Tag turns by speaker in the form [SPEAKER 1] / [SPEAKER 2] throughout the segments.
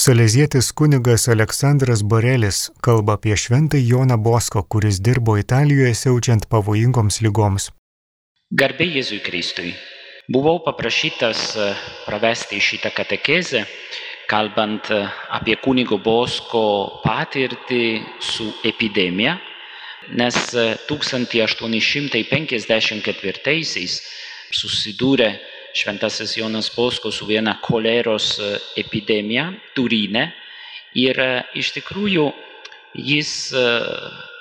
[SPEAKER 1] Salezietis kunigas Aleksandras Borelis kalba apie šventąjį Joną Bosko, kuris dirbo Italijoje siaučiant pavojingoms lygoms.
[SPEAKER 2] Garbė Jėzui Kristui. Buvau paprašytas e, pravesti šitą katekezę, kalbant e, apie kunigo Bosko patirtį su epidemija, nes 1854 e, susidūrė šventasis Jonas Bosko su viena koleros e, epidemija Turine ir e, iš tikrųjų jis e,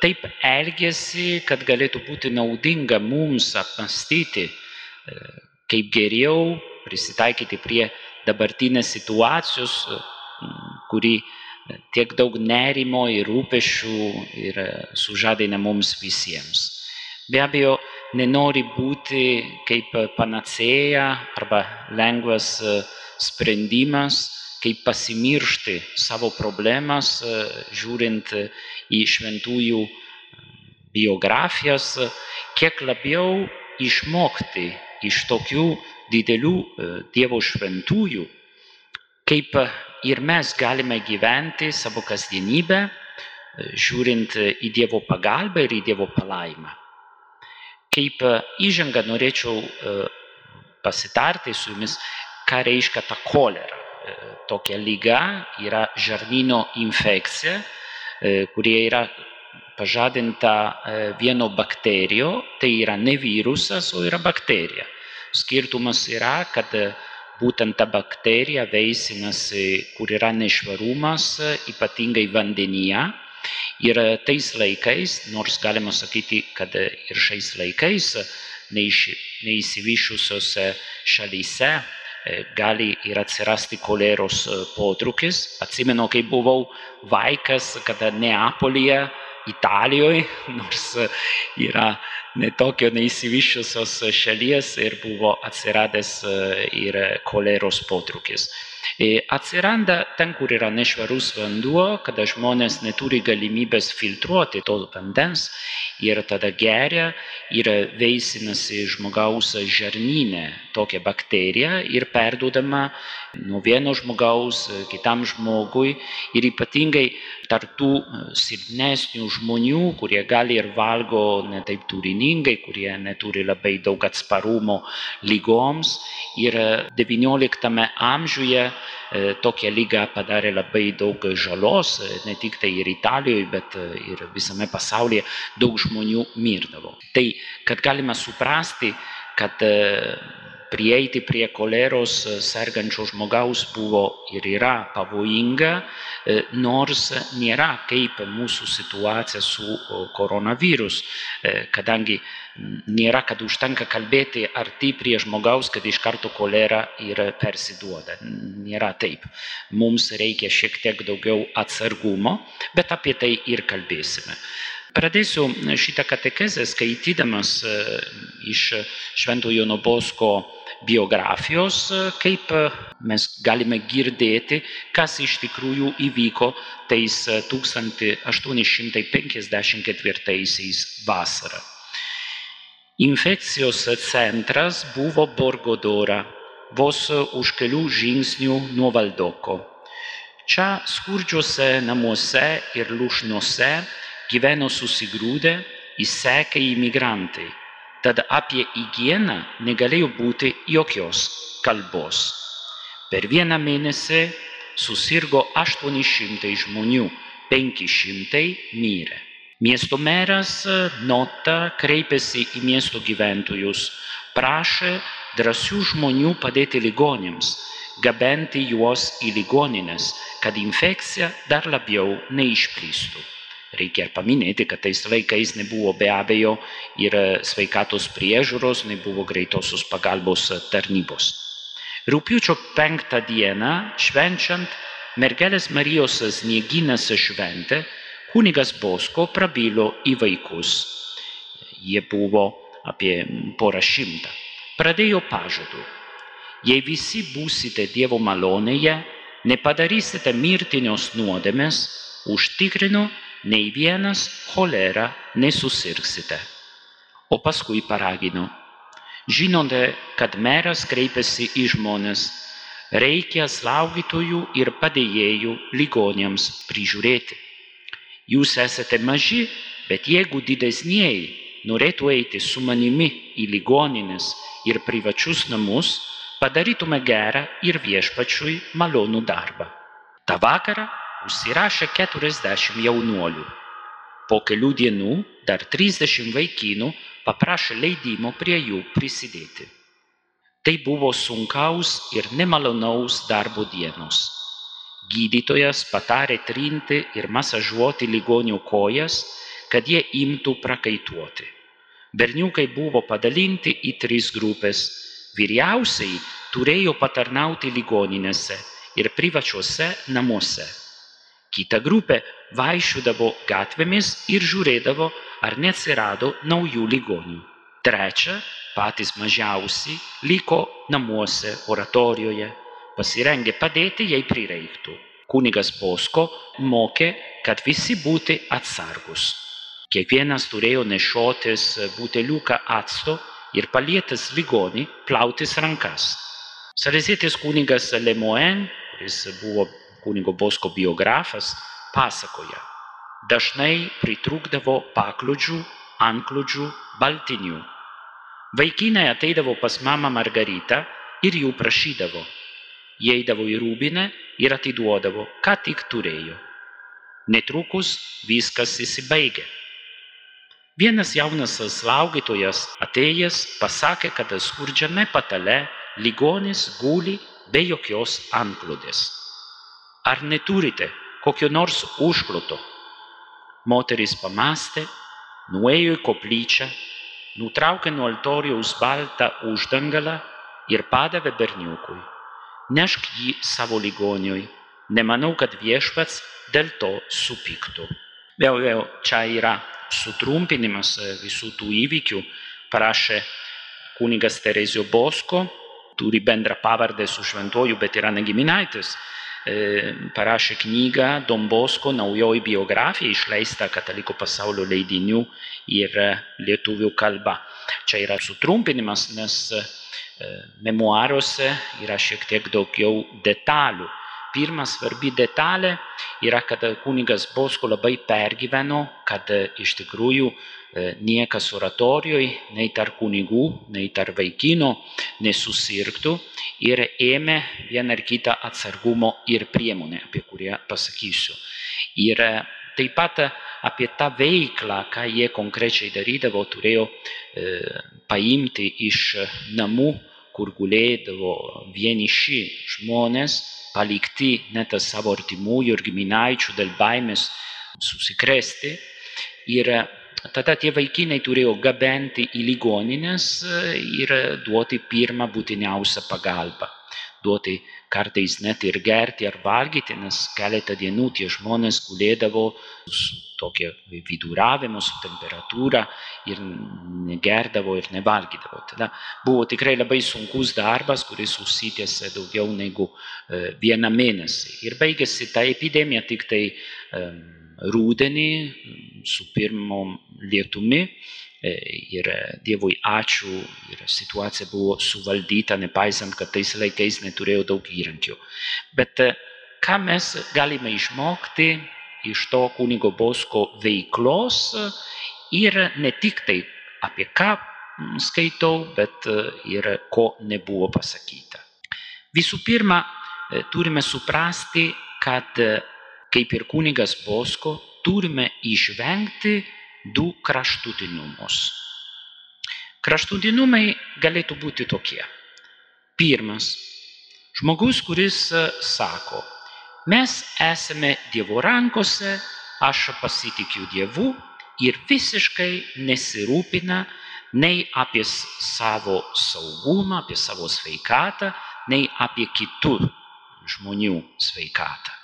[SPEAKER 2] taip elgėsi, kad galėtų būti naudinga mums apmastyti, kaip geriau prisitaikyti prie dabartinės situacijos, kuri tiek daug nerimo ir rūpešių ir sužadina mums visiems. Be abejo, nenori būti kaip panacėja arba lengvas e, sprendimas, kaip pasimiršti savo problemas, e, žiūrint į šventųjų biografijas, kiek labiau išmokti iš tokių didelių e, Dievo šventųjų, kaip ir mes galime gyventi savo kasdienybę, žiūrint į Dievo pagalbą ir į Dievo palaimą. Kaip e, įžanga norėčiau e, pasitarti su jumis, ką reiškia ta kolera. E, tokia lyga yra žarnyno infekcija, kurie yra pažadinta vieno bakterijo, tai yra ne virusas, o yra bakterija. Skirtumas yra, kad būtent ta bakterija veisinasi, kur yra nešvarumas, ypatingai vandenyje Ir e, tais laikais, nors galima sakyti, kad e, ir šiais laikais e, neįsivyšusiose šalyse gali ir atsirasti koleros potrukis. Atsimenu, kai buvau vaikas, kada Neapolyje, Italijoje, nors yra netokio neįsivyšusios šalies ir buvo atsiradęs ir koleros potrukis. E atsiranda ten, kur yra nešvarus vanduo, kada žmonės neturi galimybės filtruoti to vandens ir tada geria ir veisinasi žmogaus žarnyne tokia bakterija ir perdodama nuo vieno žmogaus kitam žmogui ir ypatingai tartų silpnesnių žmonių, kurie gali ir valgo netaip turiningai, kurie neturi labai daug atsparumo lygoms. Ir XIX amžiuje E, tokia lyga padarė labai daug žalos, e, ne tik tai ir Italijoje, bet e, ir visame pasaulyje daug žmonių mirdavo. Tai, kad galime suprasti, kad prieiti prie koleros sergančio žmogaus buvo ir yra pavojinga, nors nėra kaip mūsų situacija su koronavirus, kadangi nėra, kad užtenka kalbėti arti prie žmogaus, kad iš karto kolera ir persiduoda. Nėra taip. Mums reikia šiek tiek daugiau atsargumo, bet apie tai ir kalbėsime. Pradėsiu šitą katekezę skaitydamas iš Švento Jono Bosko biografijos, kaip mes galime girdėti, kas iš tikrųjų įvyko tais 1854 vasarą. Infekcijos centras buvo Borgodora, vos už kelių žingsnių nuo Valdoko. Čia skurdžiuose namuose ir lūšnose gyveno susigrūdę įsekę imigrantai, tad apie higieną negalėjo būti jokios kalbos. Per vieną mėnesį susirgo 800 žmonių, 500 mirė. Miesto meras e, nota kreipėsi į miesto gyventojus, prašė drąsių žmonių padėti ligonėms, gabenti juos į ligoninės, kad infekcija dar labiau neišplistų. Reikia paminėti, kad tais laikais nebuvo be abejo ir sveikatos priežiūros, nebuvo greitosios pagalbos tarnybos. Rūpiučio penktą dieną, švenčiant mergelės Marijos snieginės šventę, kunigas Bosko prabilo į vaikus. Jie buvo apie porą šimtą. Pradėjo pažadu. Jei visi būsite Dievo malonėje, nepadarysite mirtinios nuodėmės, užtikrinu, nei vienas cholera nesusirgsite. O paskui paragino. Žinote, kad meras kreipiasi į žmonės, Reikia slaugytojų ir padėjėjų ligonėms prižiūrėti. Jūs esate maži, bet jeigu didesnieji norėtų eiti su manimi į ligoninės ir privačius namus, padarytume gerą ir viešpačiui malonų darbą. Ta vakarą užsirašė 40 jaunuolių. Po kelių dienų dar 30 vaikinų paprašė leidimo prie jų prisidėti. Tai buvo sunkaus ir nemalonaus darbo dienos. Gydytojas patarė trinti ir masažuoti ligonių kojas, kad jie imtų prakaituoti. Berniukai buvo padalinti į tris grupės. Vyriausiai turėjo patarnauti ligoninėse ir privačiuose namuose. Kita grupė vaikščiodavo gatvėmis ir žiūrėdavo, ar neatsirado naujų ligonių. Trečia, patys mažiausi liko namuose oratorijoje, pasirengę padėti, jei prireiktų. Kunigas Bosko mokė, kad visi būti atsargus. Kiekvienas turėjo nešiotis buteliuką acto ir palietęs ligonį plautis rankas. Salezietis kunigas Lemoen, kuris buvo kunigo Bosko biografas, pasakoja, dažnai pritrūkdavo paklodžių, antklodžių, baltinių. Vaikinai ateidavo pas mamą Margaritą ir jų prašydavo. Jie eidavo į rūbinę ir atiduodavo, ką tik turėjo. Netrukus viskas įsibaigė. Vienas jaunas slaugytojas atėjęs pasakė, kad skurdžiame patale ligonis guli be jokios antklodės. Ar neturite kokio nors užkloto? Moteris pamastė, nuėjo į koplyčią, nutraukė nuo altoriaus baltą uždangalą ir padavė berniukui. Nešk jį savo ligoniui, nemanau, kad viešpats dėl to supyktų. Vėl, vėl čia yra sutrumpinimas visų tų įvykių, parašė kunigas Terezio Bosko, turi bendrą pavardę su šventoju, bet yra negiminaitis. Parašė knygą Don Bosko naujoji biografija, išleista katalikų pasaulio leidinių ir lietuvių kalba. Čia yra sutrumpinimas, nes memoaruose yra šiek tiek daugiau detalių. Pirma svarbi detalė yra, kad kunigas Bosko labai pergyveno, kad iš tikrųjų niekas oratorijoje, nei tarp kunigų, nei tarp vaikino nesusirgtų ir ėmė vieną ar kitą atsargumo ir priemonę, apie kurią pasakysiu. Ir taip pat apie tą veiklą, ką jie konkrečiai darydavo, turėjo paimti iš namų, kur gulėdavo vieniši žmonės, palikti net savo artimųjų ir giminaičių dėl baimės susikrėsti. Ir tada tie vaikinai turėjo gabenti į ligoninės ir duoti pirmą būtiniausią pagalbą. Duoti kartais net ir gerti ar valgyti, nes keletą dienų tie žmonės gulėdavo su tokia viduravimu, su temperatūra ir negerdavo ir nevalgydavo. Tada buvo tikrai labai sunkus darbas, kuris užsitęsė daugiau negu vieną mėnesį. Ir baigėsi ta epidemija tik tai um, rūdienį su pirmom lietumi ir Dievui ačiū ir situacija buvo suvaldyta, nepaisant, kad tais laikais neturėjau daug įrankių. Bet ką mes galime išmokti iš to kunigo Bosko veiklos ir ne tik tai apie ką skaitau, bet ir ko nebuvo pasakyta. Visų pirma, turime suprasti, kad kaip ir kunigas Bosko, turime išvengti du kraštutinumus. Kraštutinumai galėtų būti tokie. Pirmas. Žmogus, kuris sako, mes esame Dievo rankose, aš pasitikiu Dievu ir visiškai nesirūpina nei apie savo saugumą, apie savo sveikatą, nei apie kitų žmonių sveikatą.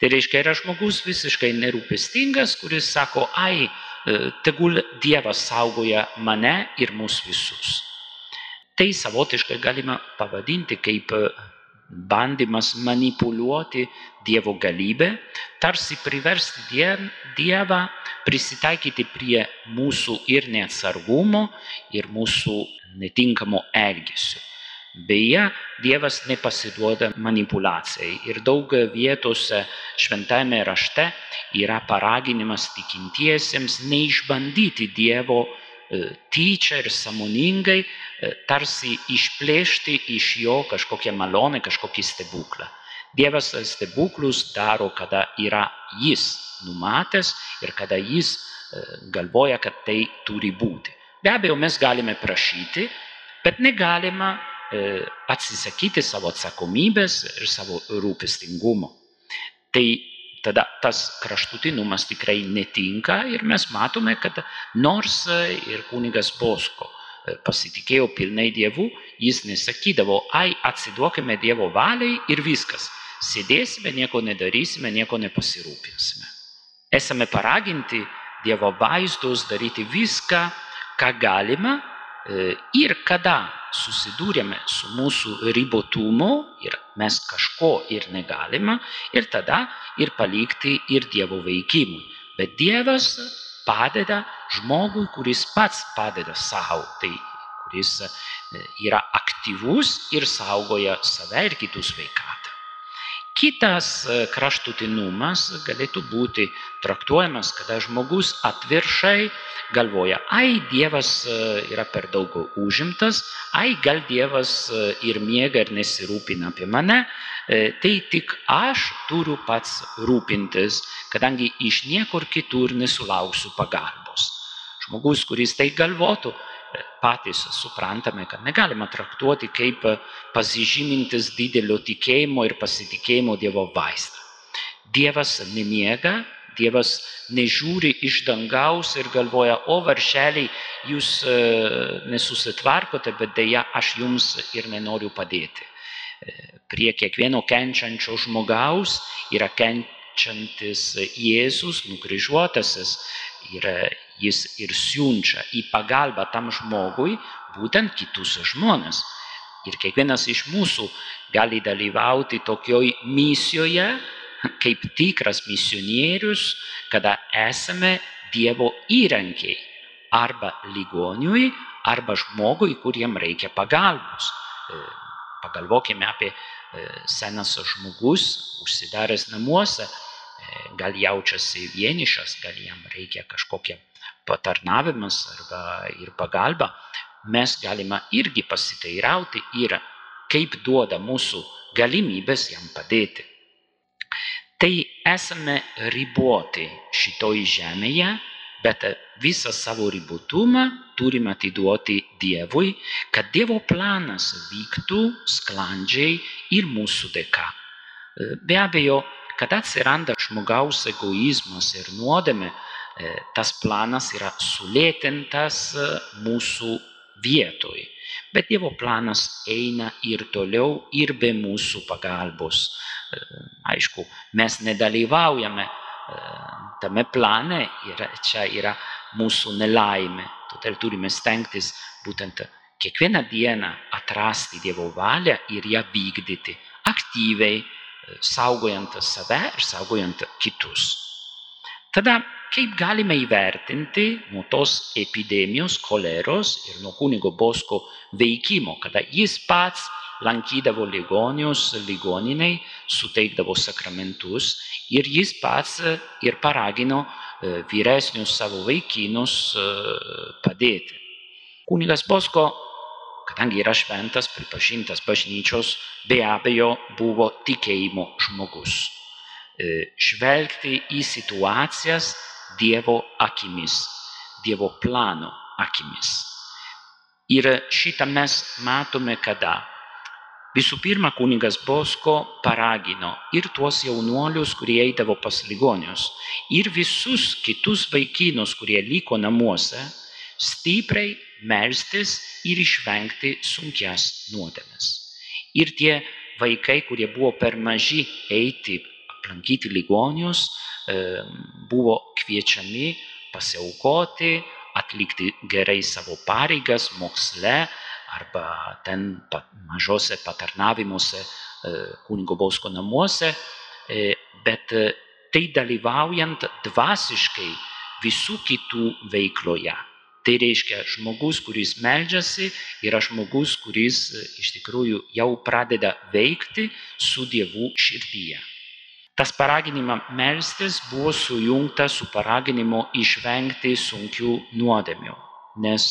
[SPEAKER 2] Tai reiškia, yra žmogus visiškai nerūpestingas, kuris sako, ai, tegul Dievas saugoja mane ir mus visus. Tai savotiškai galima pavadinti kaip bandymas manipuliuoti Dievo galybę, tarsi priversti Dievą prisitaikyti prie mūsų ir neatsargumo, ir mūsų netinkamo elgesio. Beje, Dievas nepasiduoda manipulacijai ir daug vietose šventajame rašte yra paraginimas tikintiesiems neišbandyti Dievo e, tyčia ir samoningai, e, tarsi išplėšti iš jo kažkokią malonę, kažkokį stebuklą. Dievas stebuklus daro, kada yra jis numatęs ir kada jis e, galvoja, kad tai turi būti. Be abejo, mes galime prašyti, bet negalima atsisakyti savo atsakomybės ir savo rūpestingumo. Tai tada tas kraštutinumas tikrai netinka ir mes matome, kad nors ir kunigas Bosko e, pasitikėjo pilnai Dievu, jis nesakydavo, ai atsiduokime Dievo valiai ir viskas. Sėdėsime, nieko nedarysime, nieko nepasirūpinsime. Esame paraginti Dievo vaizdus daryti viską, ką galima e, ir kada susidūrėme su mūsų ribotumu ir mes kažko ir negalime ir tada ir palikti ir Dievo veikimui. Bet Dievas padeda žmogui, kuris pats padeda savo, tai kuris e, yra aktyvus ir saugoja save ir kitus sveikatą. Kitas e, kraštutinumas galėtų būti traktuojamas, kada žmogus atviršai galvoja, ai Dievas e, yra per daug užimtas, ai gal Dievas e, ir miega ir nesirūpina apie mane, tai tik aš turiu pats rūpintis, kadangi iš niekur kitur nesulauksiu pagalbos. Žmogus, kuris tai galvotų, patys suprantame, kad negalima traktuoti kaip pasižymintis didelio tikėjimo ir pasitikėjimo Dievo vaizdą. Dievas nemiega, Dievas nežiūri iš dangaus ir galvoja, o varšeliai, jūs e, nesusitvarkote, bet dėja aš jums ir nenoriu padėti. E, prie kiekvieno kenčiančio žmogaus yra kenčiantis Jėzus, nukryžiuotasis, yra jis ir siunčia į pagalbą tam žmogui būtent kitus žmonės. Ir kiekvienas iš mūsų gali dalyvauti tokioj misijoje, kaip tikras misionierius, kada esame Dievo įrankiai arba ligoniui, arba žmogui, kuriem reikia pagalbos. E, pagalvokime apie e, senas žmogus, užsidaręs namuose, e, gal jaučiasi vienišas, gal jam reikia kažkokią patarnavimas arba ir pagalba, mes galime irgi pasiteirauti ir kaip duoda mūsų galimybės jam padėti. Tai esame riboti šitoj žemėje, bet visą savo ribotumą turime atiduoti Dievui, kad Dievo planas vyktų sklandžiai ir mūsų dėka. Be abejo, kad atsiranda žmogaus egoizmas ir nuodėmė, tas planas yra sulėtintas e, mūsų vietoj. Bet Dievo planas eina ir toliau, ir be mūsų pagalbos. E, aišku, mes nedalyvaujame tame plane ir čia yra mūsų nelaimė. Todėl turime stengtis būtent kiekvieną dieną atrasti Dievo valią ir ją vykdyti aktyviai, saugojant save ir saugojant kitus. Tada kaip galime įvertinti nuo tos epidemijos, choleros ir nuo kunigo Bosko veikimo, kada jis pats lankydavo ligonius, ligoniniai, suteikdavo sakramentus ir jis pats ir paragino e, vyresnius savo vaikinus e, padėti. Kunigas Bosko, kadangi yra šventas, pripažintas bažnyčios, be abejo buvo tikėjimo žmogus. E, žvelgti į situacijas Dievo akimis, Dievo plano akimis. Ir šitą mes matome kada. Visų pirma, kunigas Bosko paragino ir tuos jaunuolius, kurie eidavo pas ligonius, ir visus kitus vaikinus, kurie liko namuose, stipriai melstis ir išvengti sunkias nuodėmes. Ir tie vaikai, kurie buvo per maži eiti aplankyti ligonius, buvo kviečiami pasiaukoti, atlikti gerai savo pareigas moksle arba ten mažose patarnavimuose kunigo Bausko namuose, bet tai dalyvaujant dvasiškai visų kitų veikloje. Tai reiškia, žmogus, kuris meldžiasi, yra žmogus, kuris iš tikrųjų jau pradeda veikti su Dievu širdyje. Tas paraginimas melstis buvo sujungtas su paraginimu išvengti sunkių nuodėmių, nes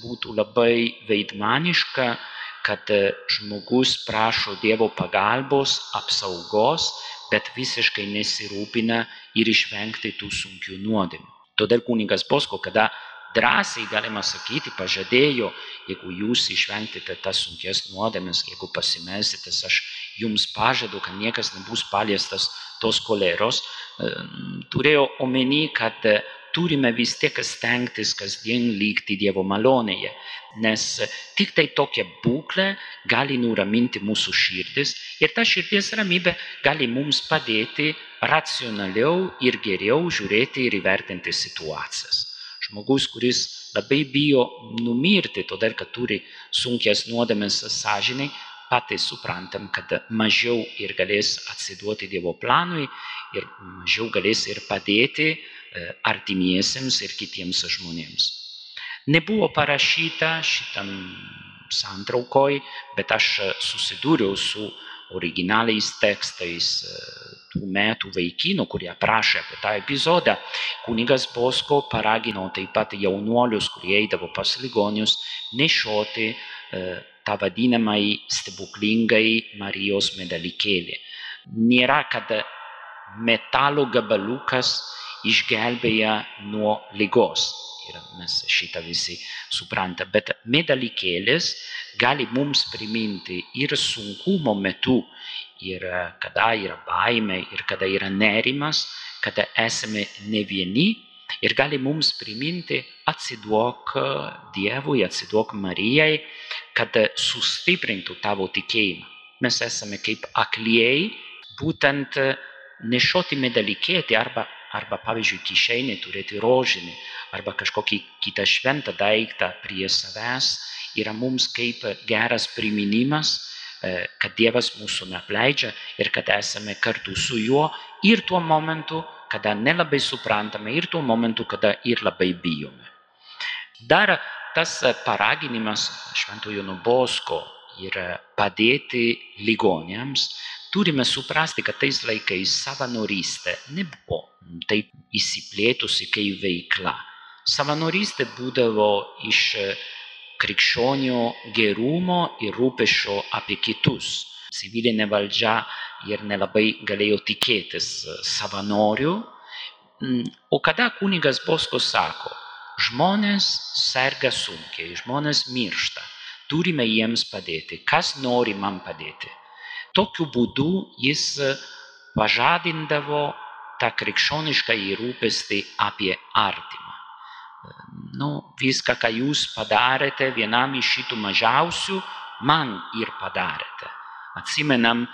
[SPEAKER 2] būtų labai veidmaniška, kad žmogus prašo Dievo pagalbos, apsaugos, bet visiškai nesirūpina ir išvengti tų sunkių nuodėmių. Todėl kunigas Bosko, kada drąsiai galima sakyti, pažadėjo, jeigu jūs išvengtite tas sunkias nuodėmes, jeigu pasimelsite, aš jums pažadu, kad niekas nebus paliestas tos koleros, turėjo omeny, kad turime vis tiek stengtis kasdien likti Dievo malonėje, nes tik tai tokia būklė gali nuraminti mūsų širdis ir ta širdies ramybė gali mums padėti racionaliau ir geriau žiūrėti ir įvertinti situacijas. Žmogus, kuris labai bijo numirti, todėl kad turi sunkias nuodėmės sąžiniai, patys suprantam, kad mažiau ir galės atsiduoti Dievo planui ir mažiau galės ir padėti artimiesiems ir kitiems žmonėms. Nebuvo parašyta šitam santraukoj, bet aš susidūriau su originaliais tekstais tų metų vaikinų, kurie aprašė apie tą epizodą. Kunigas Bosko paragino taip pat jaunuolius, kurie eidavo pas ligonius, nešioti tą vadinamąjį stebuklingai Marijos medalikėlį. Nėra, kad metalo gabalukas išgelbėja nuo lygos. Ir mes šitą visi supranta. Bet medalikėlis gali mums priminti ir sunkumo metu, ir kada yra baime, ir kada yra nerimas, kada esame ne vieni. Ir gali mums priminti, atsiduok Dievui, atsiduok Marijai, kad sustiprintų tavo tikėjimą. Mes esame kaip aklieji, būtent nešioti medalikėti arba arba pavyzdžiui kišenėje turėti rožinį arba kažkokį kitą šventą daiktą prie savęs yra mums kaip geras priminimas, kad Dievas mūsų neapleidžia ir kad esame kartu su juo ir tuo momentu, kada nelabai suprantame, ir tuo momentu, kada ir labai bijome. Dar tas paraginimas Šventojo Nubosko yra padėti ligonėms, turime suprasti, kad tais laikais savanorystė nebuvo taip įsiplėtusi kaip veikla. Savanorystė būdavo iš krikščionių gerumo ir rūpešio apie kitus. Civilinė valdžia ir nelabai galėjo tikėtis savanorių. O kada kunigas Bosko sako, žmonės serga sunkiai, žmonės miršta, turime jiems padėti, kas nori man padėti. Tokiu būdu jis pažadindavo tą krikščionišką rūpestį apie artimą. Nu, viską, ką jūs padarėte vienam iš šitų mažiausių, man ir padarėte. Atsimenam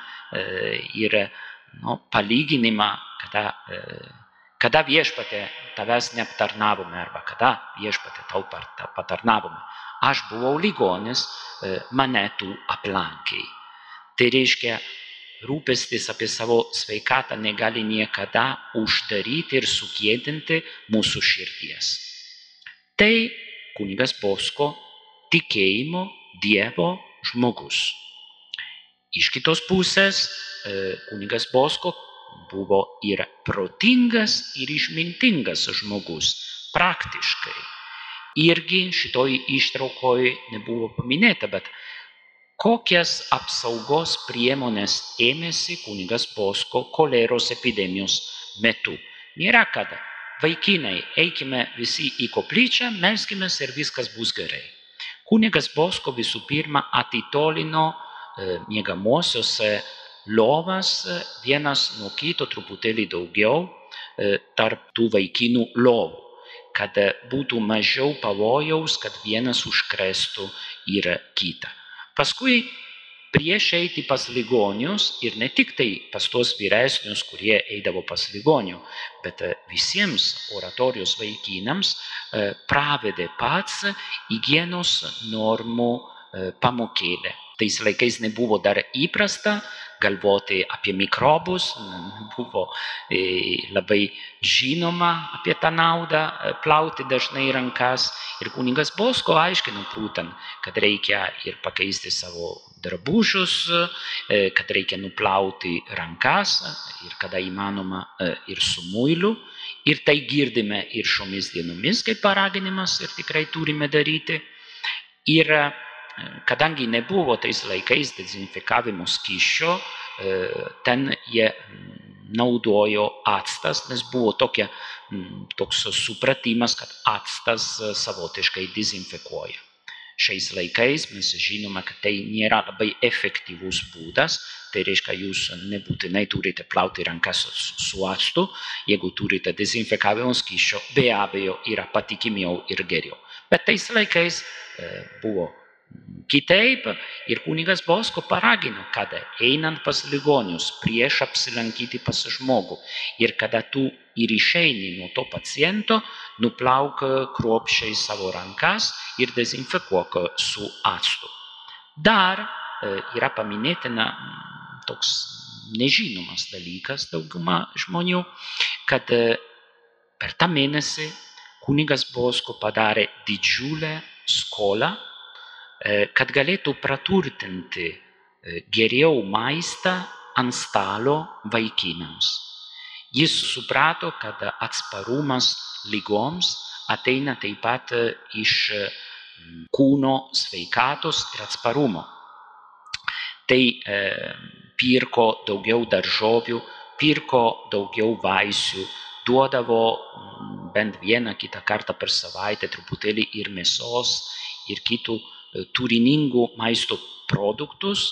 [SPEAKER 2] ir nu, palyginimą, kada, kada viešpatė tavęs neaptarnavome arba kada viešpatė tau patarnavome. Aš buvau ligonis, mane tu aplankiai. Tai reiškia, rūpestis apie savo sveikatą negali niekada uždaryti ir sugėdinti mūsų širdies. Tai kunigas Bosko tikėjimo Dievo žmogus. Iš kitos pusės kunigas Bosko buvo ir protingas, ir išmintingas žmogus, praktiškai. Irgi šitoj ištraukoj nebuvo paminėta, bet kokias apsaugos priemonės ėmėsi kunigas Bosko koleros epidemijos metu. Nėra kada. Vaikinai, eikime visi į koplyčią, melskime ir viskas bus gerai. Kunigas Bosko visų pirma atitolino e, miegamosiose lovas vienas nuo kito truputėlį daugiau e, tarp tų vaikinų lovų, kad būtų mažiau pavojaus, kad vienas užkrestų ir kitą. Paskui prieš eiti pas ligonius ir ne tik tai pas tuos vyresnius, kurie eidavo pas ligonių, bet visiems oratorijos vaikinams pravedė pats hygienos normų pamokėlę. Tais laikais nebuvo dar įprasta, galvoti apie mikrobus, buvo labai žinoma apie tą naudą plauti dažnai rankas. Ir kuningas Bosko aiškino būtent, kad reikia ir pakeisti savo drabužius, kad reikia nuplauti rankas ir kada įmanoma ir su muiliu. Ir tai girdime ir šiomis dienomis kaip paraginimas ir tikrai turime daryti. Ir kadangi nebuvo tais laikais dezinfekavimo skyščio, ten jie naudojo actas, nes buvo tokia, toks supratimas, kad actas savotiškai dezinfekuoja. Šiais laikais mes žinome, kad tai nėra labai efektyvus būdas, tai reiškia, jūs nebūtinai turite plauti rankas su actu, jeigu turite dezinfekavimo skyščio, be abejo yra patikimiau ir geriau. Bet tais laikais buvo Kitaip ir kunigas Bosko paragino, kad einant pas ligonius, prieš apsilankyti pas žmogų ir kada tu ir išeini nuo to paciento, nuplauk kruopščiai savo rankas ir dezinfekuok su actu. Dar yra paminėtina toks nežinomas dalykas dauguma žmonių, kad per tą mėnesį kunigas Bosko padarė didžiulę skolą kad galėtų praturtinti geriau maistą ant stalo vaikinams. Jis suprato, kad atsparumas lygoms ateina taip pat iš kūno sveikatos ir atsparumo. Tai e, pirko daugiau daržovių, pirko daugiau vaisių, duodavo bent vieną kitą kartą per savaitę truputėlį ir mėsos, ir kitų turiningų maisto produktus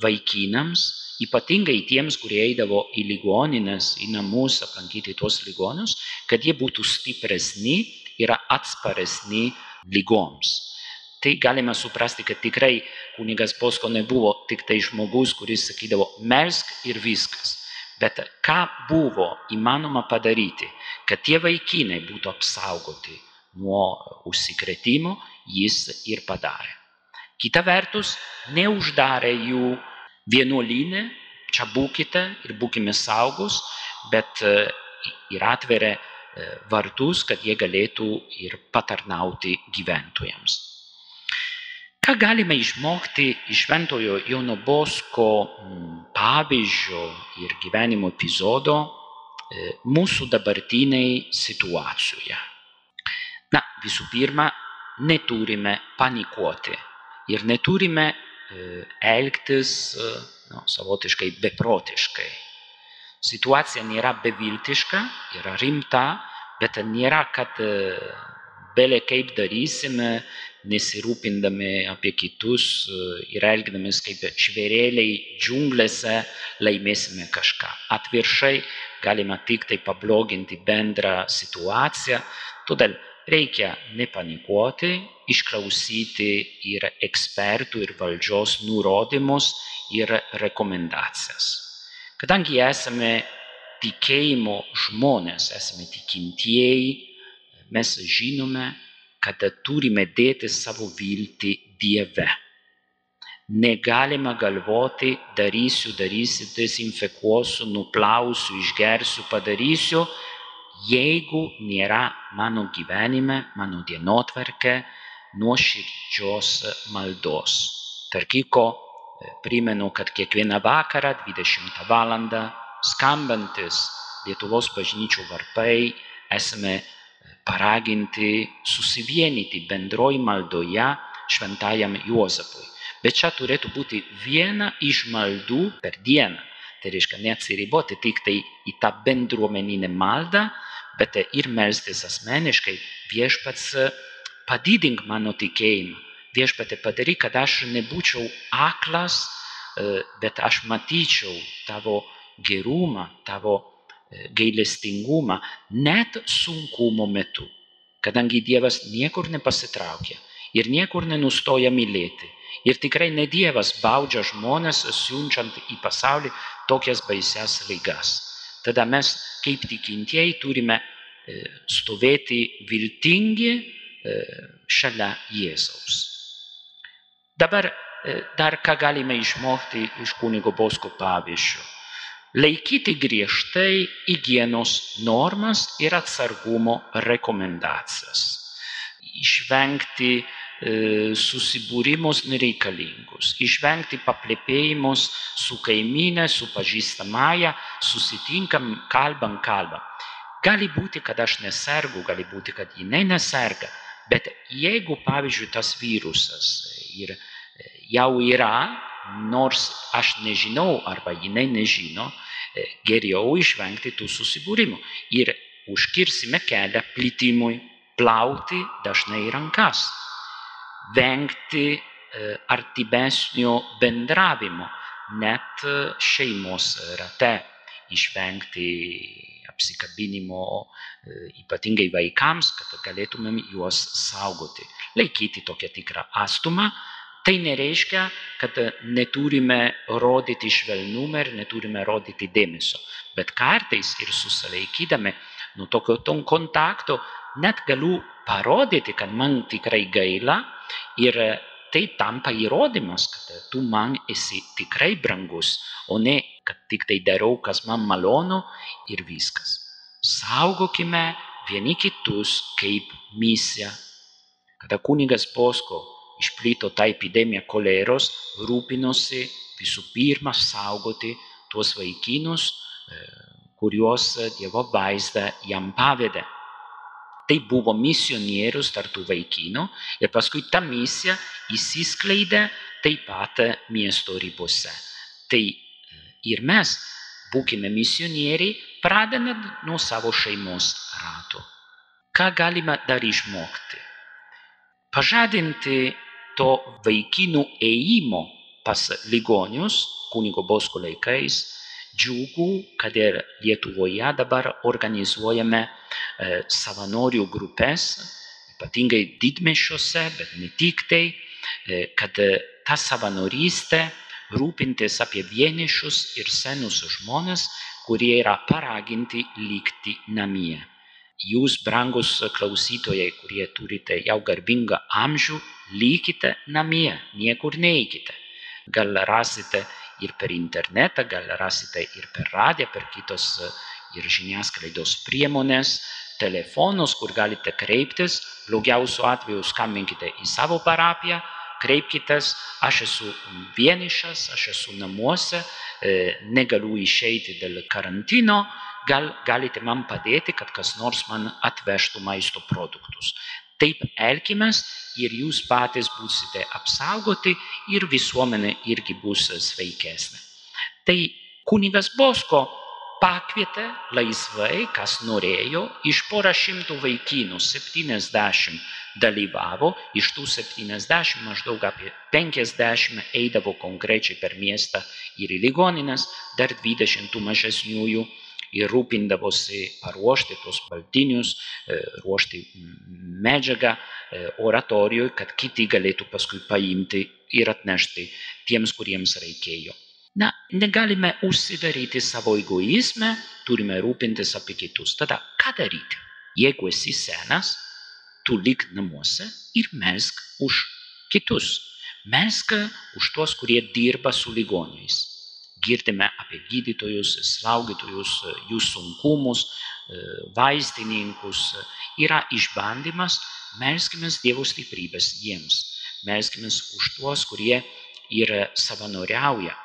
[SPEAKER 2] vaikinams, ypatingai tiems, kurie eidavo į ligonines, į namus aplankyti tuos ligonius, kad jie būtų stipresni ir atsparesni lygoms. Tai galime suprasti, kad tikrai kunigas Bosko nebuvo tik tai žmogus, kuris sakydavo melsk ir viskas. Bet ką buvo įmanoma padaryti, kad tie vaikinai būtų apsaugoti nuo užsikrėtimo, jis ir padarė. Kita vertus, neuždarė jų vienuolinę, čia būkite ir būkime saugus, bet ir atverė vartus, kad jie galėtų ir patarnauti gyventojams. Ką galime išmokti iš Šventojo Jono Bosko pavyzdžio ir gyvenimo epizodo mūsų dabartiniai situacijoje? Na, visų pirma, neturime panikuoti ir neturime elgtis no, savotiškai beprotiškai. Situacija nėra beviltiška, yra rimta, bet nėra, kad bele kaip darysime, nesirūpindami apie kitus ir elgdamės kaip žvėrėliai džiunglėse, laimėsime kažką. Atviršai galima tik tai pabloginti bendrą situaciją, todėl reikia nepanikuoti, išklausyti ir ekspertų ir valdžios nurodymus ir rekomendacijas. Kadangi esame tikėjimo žmonės, esame tikintieji, mes žinome, kad turime dėti savo viltį Dieve. Negalime galvoti, darysiu, darysiu, dezinfekuosiu, nuplausiu, išgersiu, padarysiu, jeigu nėra mano gyvenime, mano dienotvarkė, nuoširdžios maldos. Tarkiko, primenu, kad kiekvieną vakarą 20 val. skambantis Lietuvos bažnyčių varpai esame paraginti susivienyti bendroj maldoje šventajam Juozapui. Bet čia turėtų būti viena iš maldų per dieną. Tai reiškia neatsiriboti tik tai į tą bendruomeninę maldą, bet ir melstis asmeniškai viešpats padidink mano tikėjimą. Viešpatė padaryk, kad aš nebūčiau aklas, bet aš matyčiau tavo gerumą, tavo gailestingumą net sunkumo metu. Kadangi Dievas niekur nepasitraukia ir niekur nenustoja mylėti. Ir tikrai ne Dievas baudžia žmonės, siunčiant į pasaulį tokias baises lygas. Tada mes kaip tikintieji turime stovėti viltingi šalia Jėzaus. Dabar dar ką galime išmokti iš kunigo Bosko pavyzdžio. Laikyti griežtai hygienos normas ir atsargumo rekomendacijas. Išvengti e, susibūrimus nereikalingus, išvengti paplepėjimus su kaiminė, su pažįstamaja, susitinkam, kalbam, kalbam. Gali būti, kad aš nesergu, gali būti, kad jinai neserga, bet jeigu, pavyzdžiui, tas virusas ir jau yra, nors aš nežinau arba jinai nežino, geriau išvengti tų susibūrimų ir užkirsime kelią plitimui, plauti dažnai rankas, vengti artimesnio bendravimo, net šeimos rate, išvengti apsikabinimo ypatingai vaikams, kad galėtumėm juos saugoti, laikyti tokią tikrą atstumą, Tai nereiškia, kad neturime rodyti švelnumą ir neturime rodyti dėmesio. Bet kartais ir susilaikydami nuo tokio ton kontakto net galiu parodyti, kad man tikrai gaila ir tai tampa įrodymas, kad tu man esi tikrai brangus, o ne kad tik tai darau, kas man malonu ir viskas. Saugokime vieni kitus kaip misiją. Kada kunigas Bosko išplito ta epidemija koleros, rūpinosi visų pirma saugoti tuos vaikinus, kuriuos Dievo vaizdą jam pavedė. Tai buvo misionierius tartų vaikinų ir paskui ta misija įsiskleidė taip pat miesto ribose. Tai ir mes būkime misionieriai, pradedant nuo savo šeimos rato. Ką galime dar išmokti? Pažadinti to vaikinų ėjimo pas ligonius kunigo Bosko laikais. Džiugu, kad ir Lietuvoje dabar organizuojame e, savanorių grupės, ypatingai didmešiuose, bet ne tik tai, e, kad ta savanorystė rūpintis apie vienišus ir senus žmonės, kurie yra paraginti likti namie. Jūs, brangus klausytojai, kurie turite jau garbingą amžių, likite namie, niekur neikite. Gal rasite ir per internetą, gal rasite ir per radiją, per kitos ir žiniasklaidos priemonės, telefonus, kur galite kreiptis. Blogiausiu atveju skambinkite į savo parapiją, kreipkitės, aš esu vienišas, aš esu namuose, negaliu išeiti dėl karantino, gal galite man padėti, kad kas nors man atvežtų maisto produktus. Taip elkimės ir jūs patys būsite apsaugoti ir visuomenė irgi bus sveikesnė. Tai kunigas Bosko pakvietė laisvai, kas norėjo, iš porą šimtų vaikinų 70 dalyvavo, iš tų 70 maždaug apie 50 eidavo konkrečiai per miestą ir į ligoninės, dar 20 mažesniųjų ir rūpindavosi paruošti tuos baltinius, ruošti medžiagą oratorijoje, kad kiti galėtų paskui paimti ir atnešti tiems, kuriems reikėjo. Na, negalime užsidaryti savo egoizme, turime rūpintis apie kitus. Tada ką daryti? Jeigu esi senas, tu lik namuose ir melsk už kitus. Melsk už tuos, kurie dirba su ligoniais girdime apie gydytojus, slaugytojus, jų sunkumus, vaistininkus. Yra išbandymas, melskime Dievo stiprybės jiems. Melskime už tuos, kurie yra savanoriauja.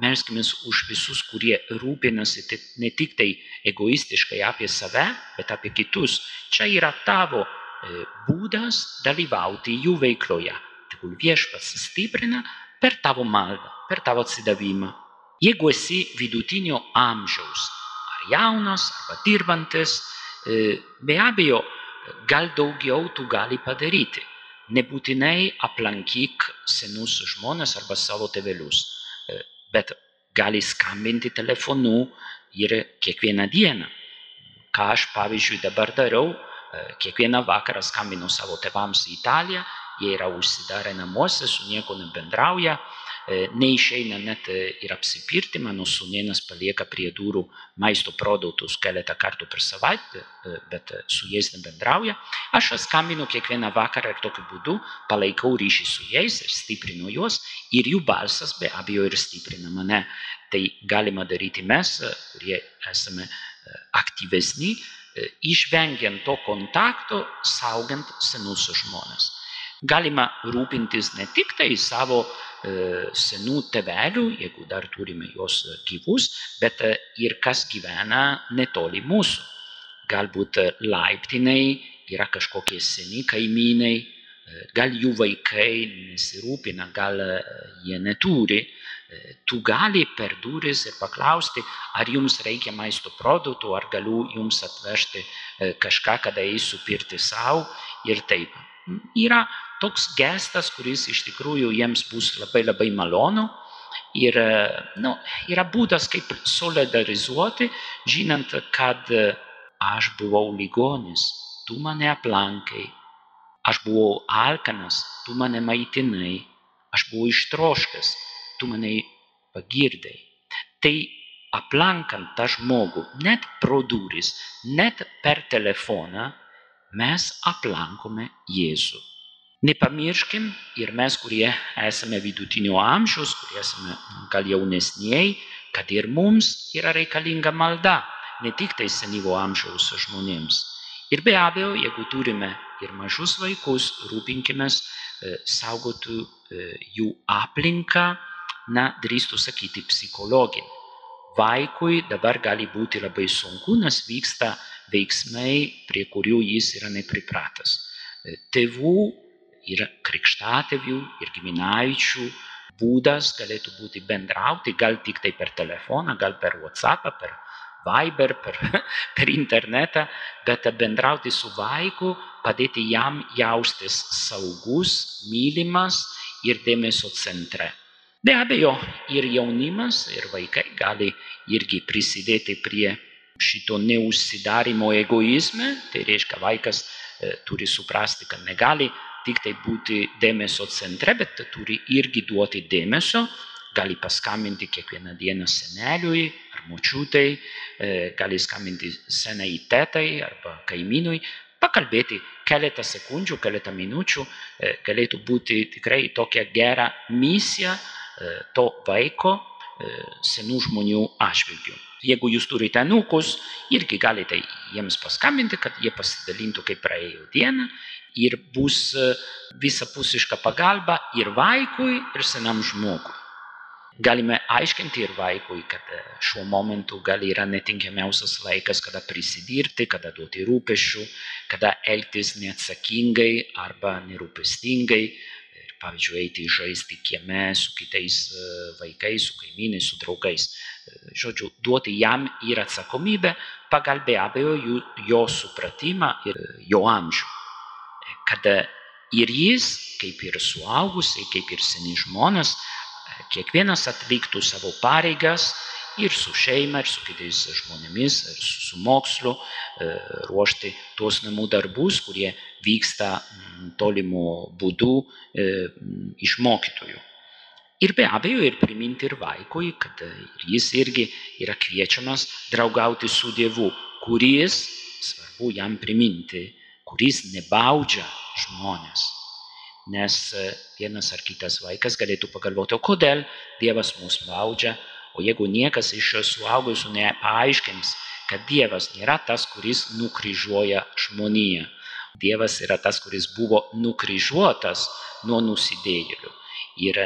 [SPEAKER 2] Melskime už visus, kurie rūpinasi ne tik tai egoistiškai apie save, bet apie kitus. Čia yra tavo būdas dalyvauti jų veikloje. Tegul viešpats stiprina per tavo maldą, per tavo atsidavimą. Jeigu esi vidutinio amžiaus, ar jaunas, arba dirbantis, be abejo, gal daugiau tu gali padaryti. Nebūtinai aplankyk senus žmonės arba savo tėvelius, bet gali skambinti telefonu ir kiekvieną dieną. Ką aš pavyzdžiui dabar darau, kiekvieną vakarą skambinu savo tėvams į Italiją, jie yra užsidarę namuose, su nieko nebendrauja, neišeina net ir apsipirkti, mano sūnėnas palieka prie durų maisto produktus keletą kartų per savaitę, bet su jais nebendrauja. Aš skambinu kiekvieną vakarą ir tokiu būdu palaikau ryšį su jais ir stiprinu juos ir jų balsas be abejo ir stiprina mane. Tai galima daryti mes, kurie esame aktyvesni, išvengiant to kontakto, saugant senus žmonės. Galima rūpintis ne tik tai savo e, senų tevelių, jeigu dar turime juos gyvus, bet ir kas gyvena netoli mūsų. Galbūt laiptiniai yra kažkokie seni kaimynai, gal jų vaikai nesirūpina, gal jie neturi. Tu gali per duris ir paklausti, ar jums reikia maisto produktų, ar galiu jums atvežti kažką, kada eisiu pirti savo ir taip. Yra toks gestas, kuris iš tikrųjų jiems bus labai labai malonu. Ir nu, yra būdas, kaip solidarizuoti, žinant, kad aš buvau ligonis, tu mane aplankai, aš buvau alkanas, tu mane maitinai, aš buvau ištroškęs, tu mane pagirdai. Tai aplankant tą žmogų, net pro duris, net per telefoną, mes aplankome Jėzų. Nepamirškim ir mes, kurie esame vidutinio amžiaus, kurie esame gal jaunesniai, kad ir mums yra reikalinga malda, ne tik tai senyvo amžiaus žmonėms. Ir be abejo, jeigu turime ir mažus vaikus, rūpinkimės saugotų jų aplinką, na, drįstų sakyti psichologinį. Vaikui dabar gali būti labai sunku, nes vyksta veiksmai, prie kurių jis yra nepripratęs. Tėvų ir krikštatėvių, ir giminaičių būdas galėtų būti bendrauti, gal tik tai per telefoną, gal per WhatsApp, per Viber, per, per internetą, bet bendrauti su vaiku, padėti jam jaustis saugus, mylimas ir dėmesio centre. Be abejo, ir jaunimas, ir vaikai gali irgi prisidėti prie šito neužsidarimo egoizme, tai reiškia vaikas e, turi suprasti, kad negali tik tai būti dėmesio centre, bet turi irgi duoti dėmesio, gali paskambinti kiekvieną dieną seneliui ar močiutai, gali skambinti senai tetai arba kaimynui, pakalbėti keletą sekundžių, keletą minučių, galėtų būti tikrai tokia gera misija to vaiko senų žmonių atžvilgių. Jeigu jūs turite nukus, irgi galite jiems paskambinti, kad jie pasidalintų, kaip praėjo diena ir bus visapusiška pagalba ir vaikui, ir senam žmogui. Galime aiškinti ir vaikui, kad šiuo momentu gal yra netinkamiausias laikas, kada prisidirbti, kada duoti rūpešių, kada elgtis neatsakingai arba nerūpestingai. Pavyzdžiui, eiti žaisti kieme su kitais vaikais, su kaimynais, su draugais. Žodžiu, duoti jam ir atsakomybę pagal be abejo jo supratimą ir jo amžių kad ir jis, kaip ir suaugusiai, kaip ir seni žmonės, kiekvienas atliktų savo pareigas ir su šeima, ir su kitais žmonėmis, ir su, mokslu, ruošti tuos namų darbus, kurie vyksta tolimo būdu iš mokytojų. Ir be abejo, ir priminti ir vaikui, kad jis irgi yra kviečiamas draugauti su Dievu, kuris, svarbu jam priminti, kuris nebaudžia žmonės. Nes vienas ar kitas vaikas galėtų pagalvoti, o kodėl Dievas mus baudžia, o jeigu niekas iš šios suaugusių nepaaiškins, kad Dievas nėra tas, kuris nukryžiuoja žmoniją. Dievas yra tas, kuris buvo nukryžiuotas nuo nusidėjėlių ir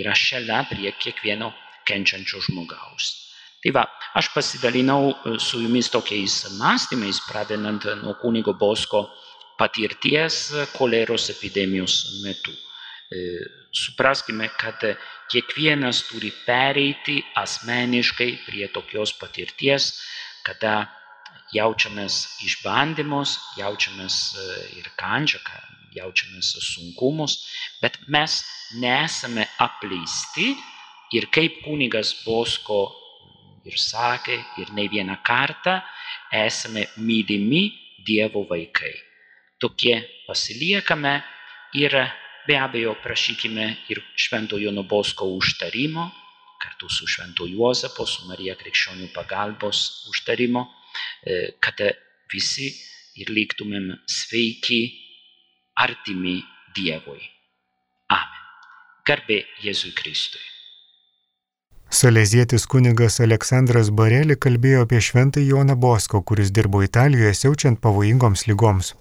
[SPEAKER 2] yra šalia prie kiekvieno kenčiančio žmogaus. Tai va, aš pasidalinau su jumis tokiais mąstymais, pradedant nuo kunigo Bosko patirties koleros epidemijos metu. Supraskime, kad kiekvienas turi pereiti asmeniškai prie tokios patirties, kada jaučiamės išbandymus, jaučiamės ir kančią, jaučiamės sunkumus, bet mes nesame apleisti ir kaip kunigas Bosko ir sakė, ir ne vieną kartą, esame mylimi Dievo vaikai. Tokie pasiliekame ir be abejo prašykime ir Švento Jono Bosko užtarimo, kartu su Švento Juozapo, su Marija Krikščionių pagalbos užtarimo, e, kad visi ir liktumėm sveiki, artimi Dievui. Amen. Garbė Jėzui Kristui.
[SPEAKER 1] Salezietis kunigas Aleksandras Barelį kalbėjo apie šventą Joną Bosko, kuris dirbo Italijoje siaučiant pavojingoms lygoms.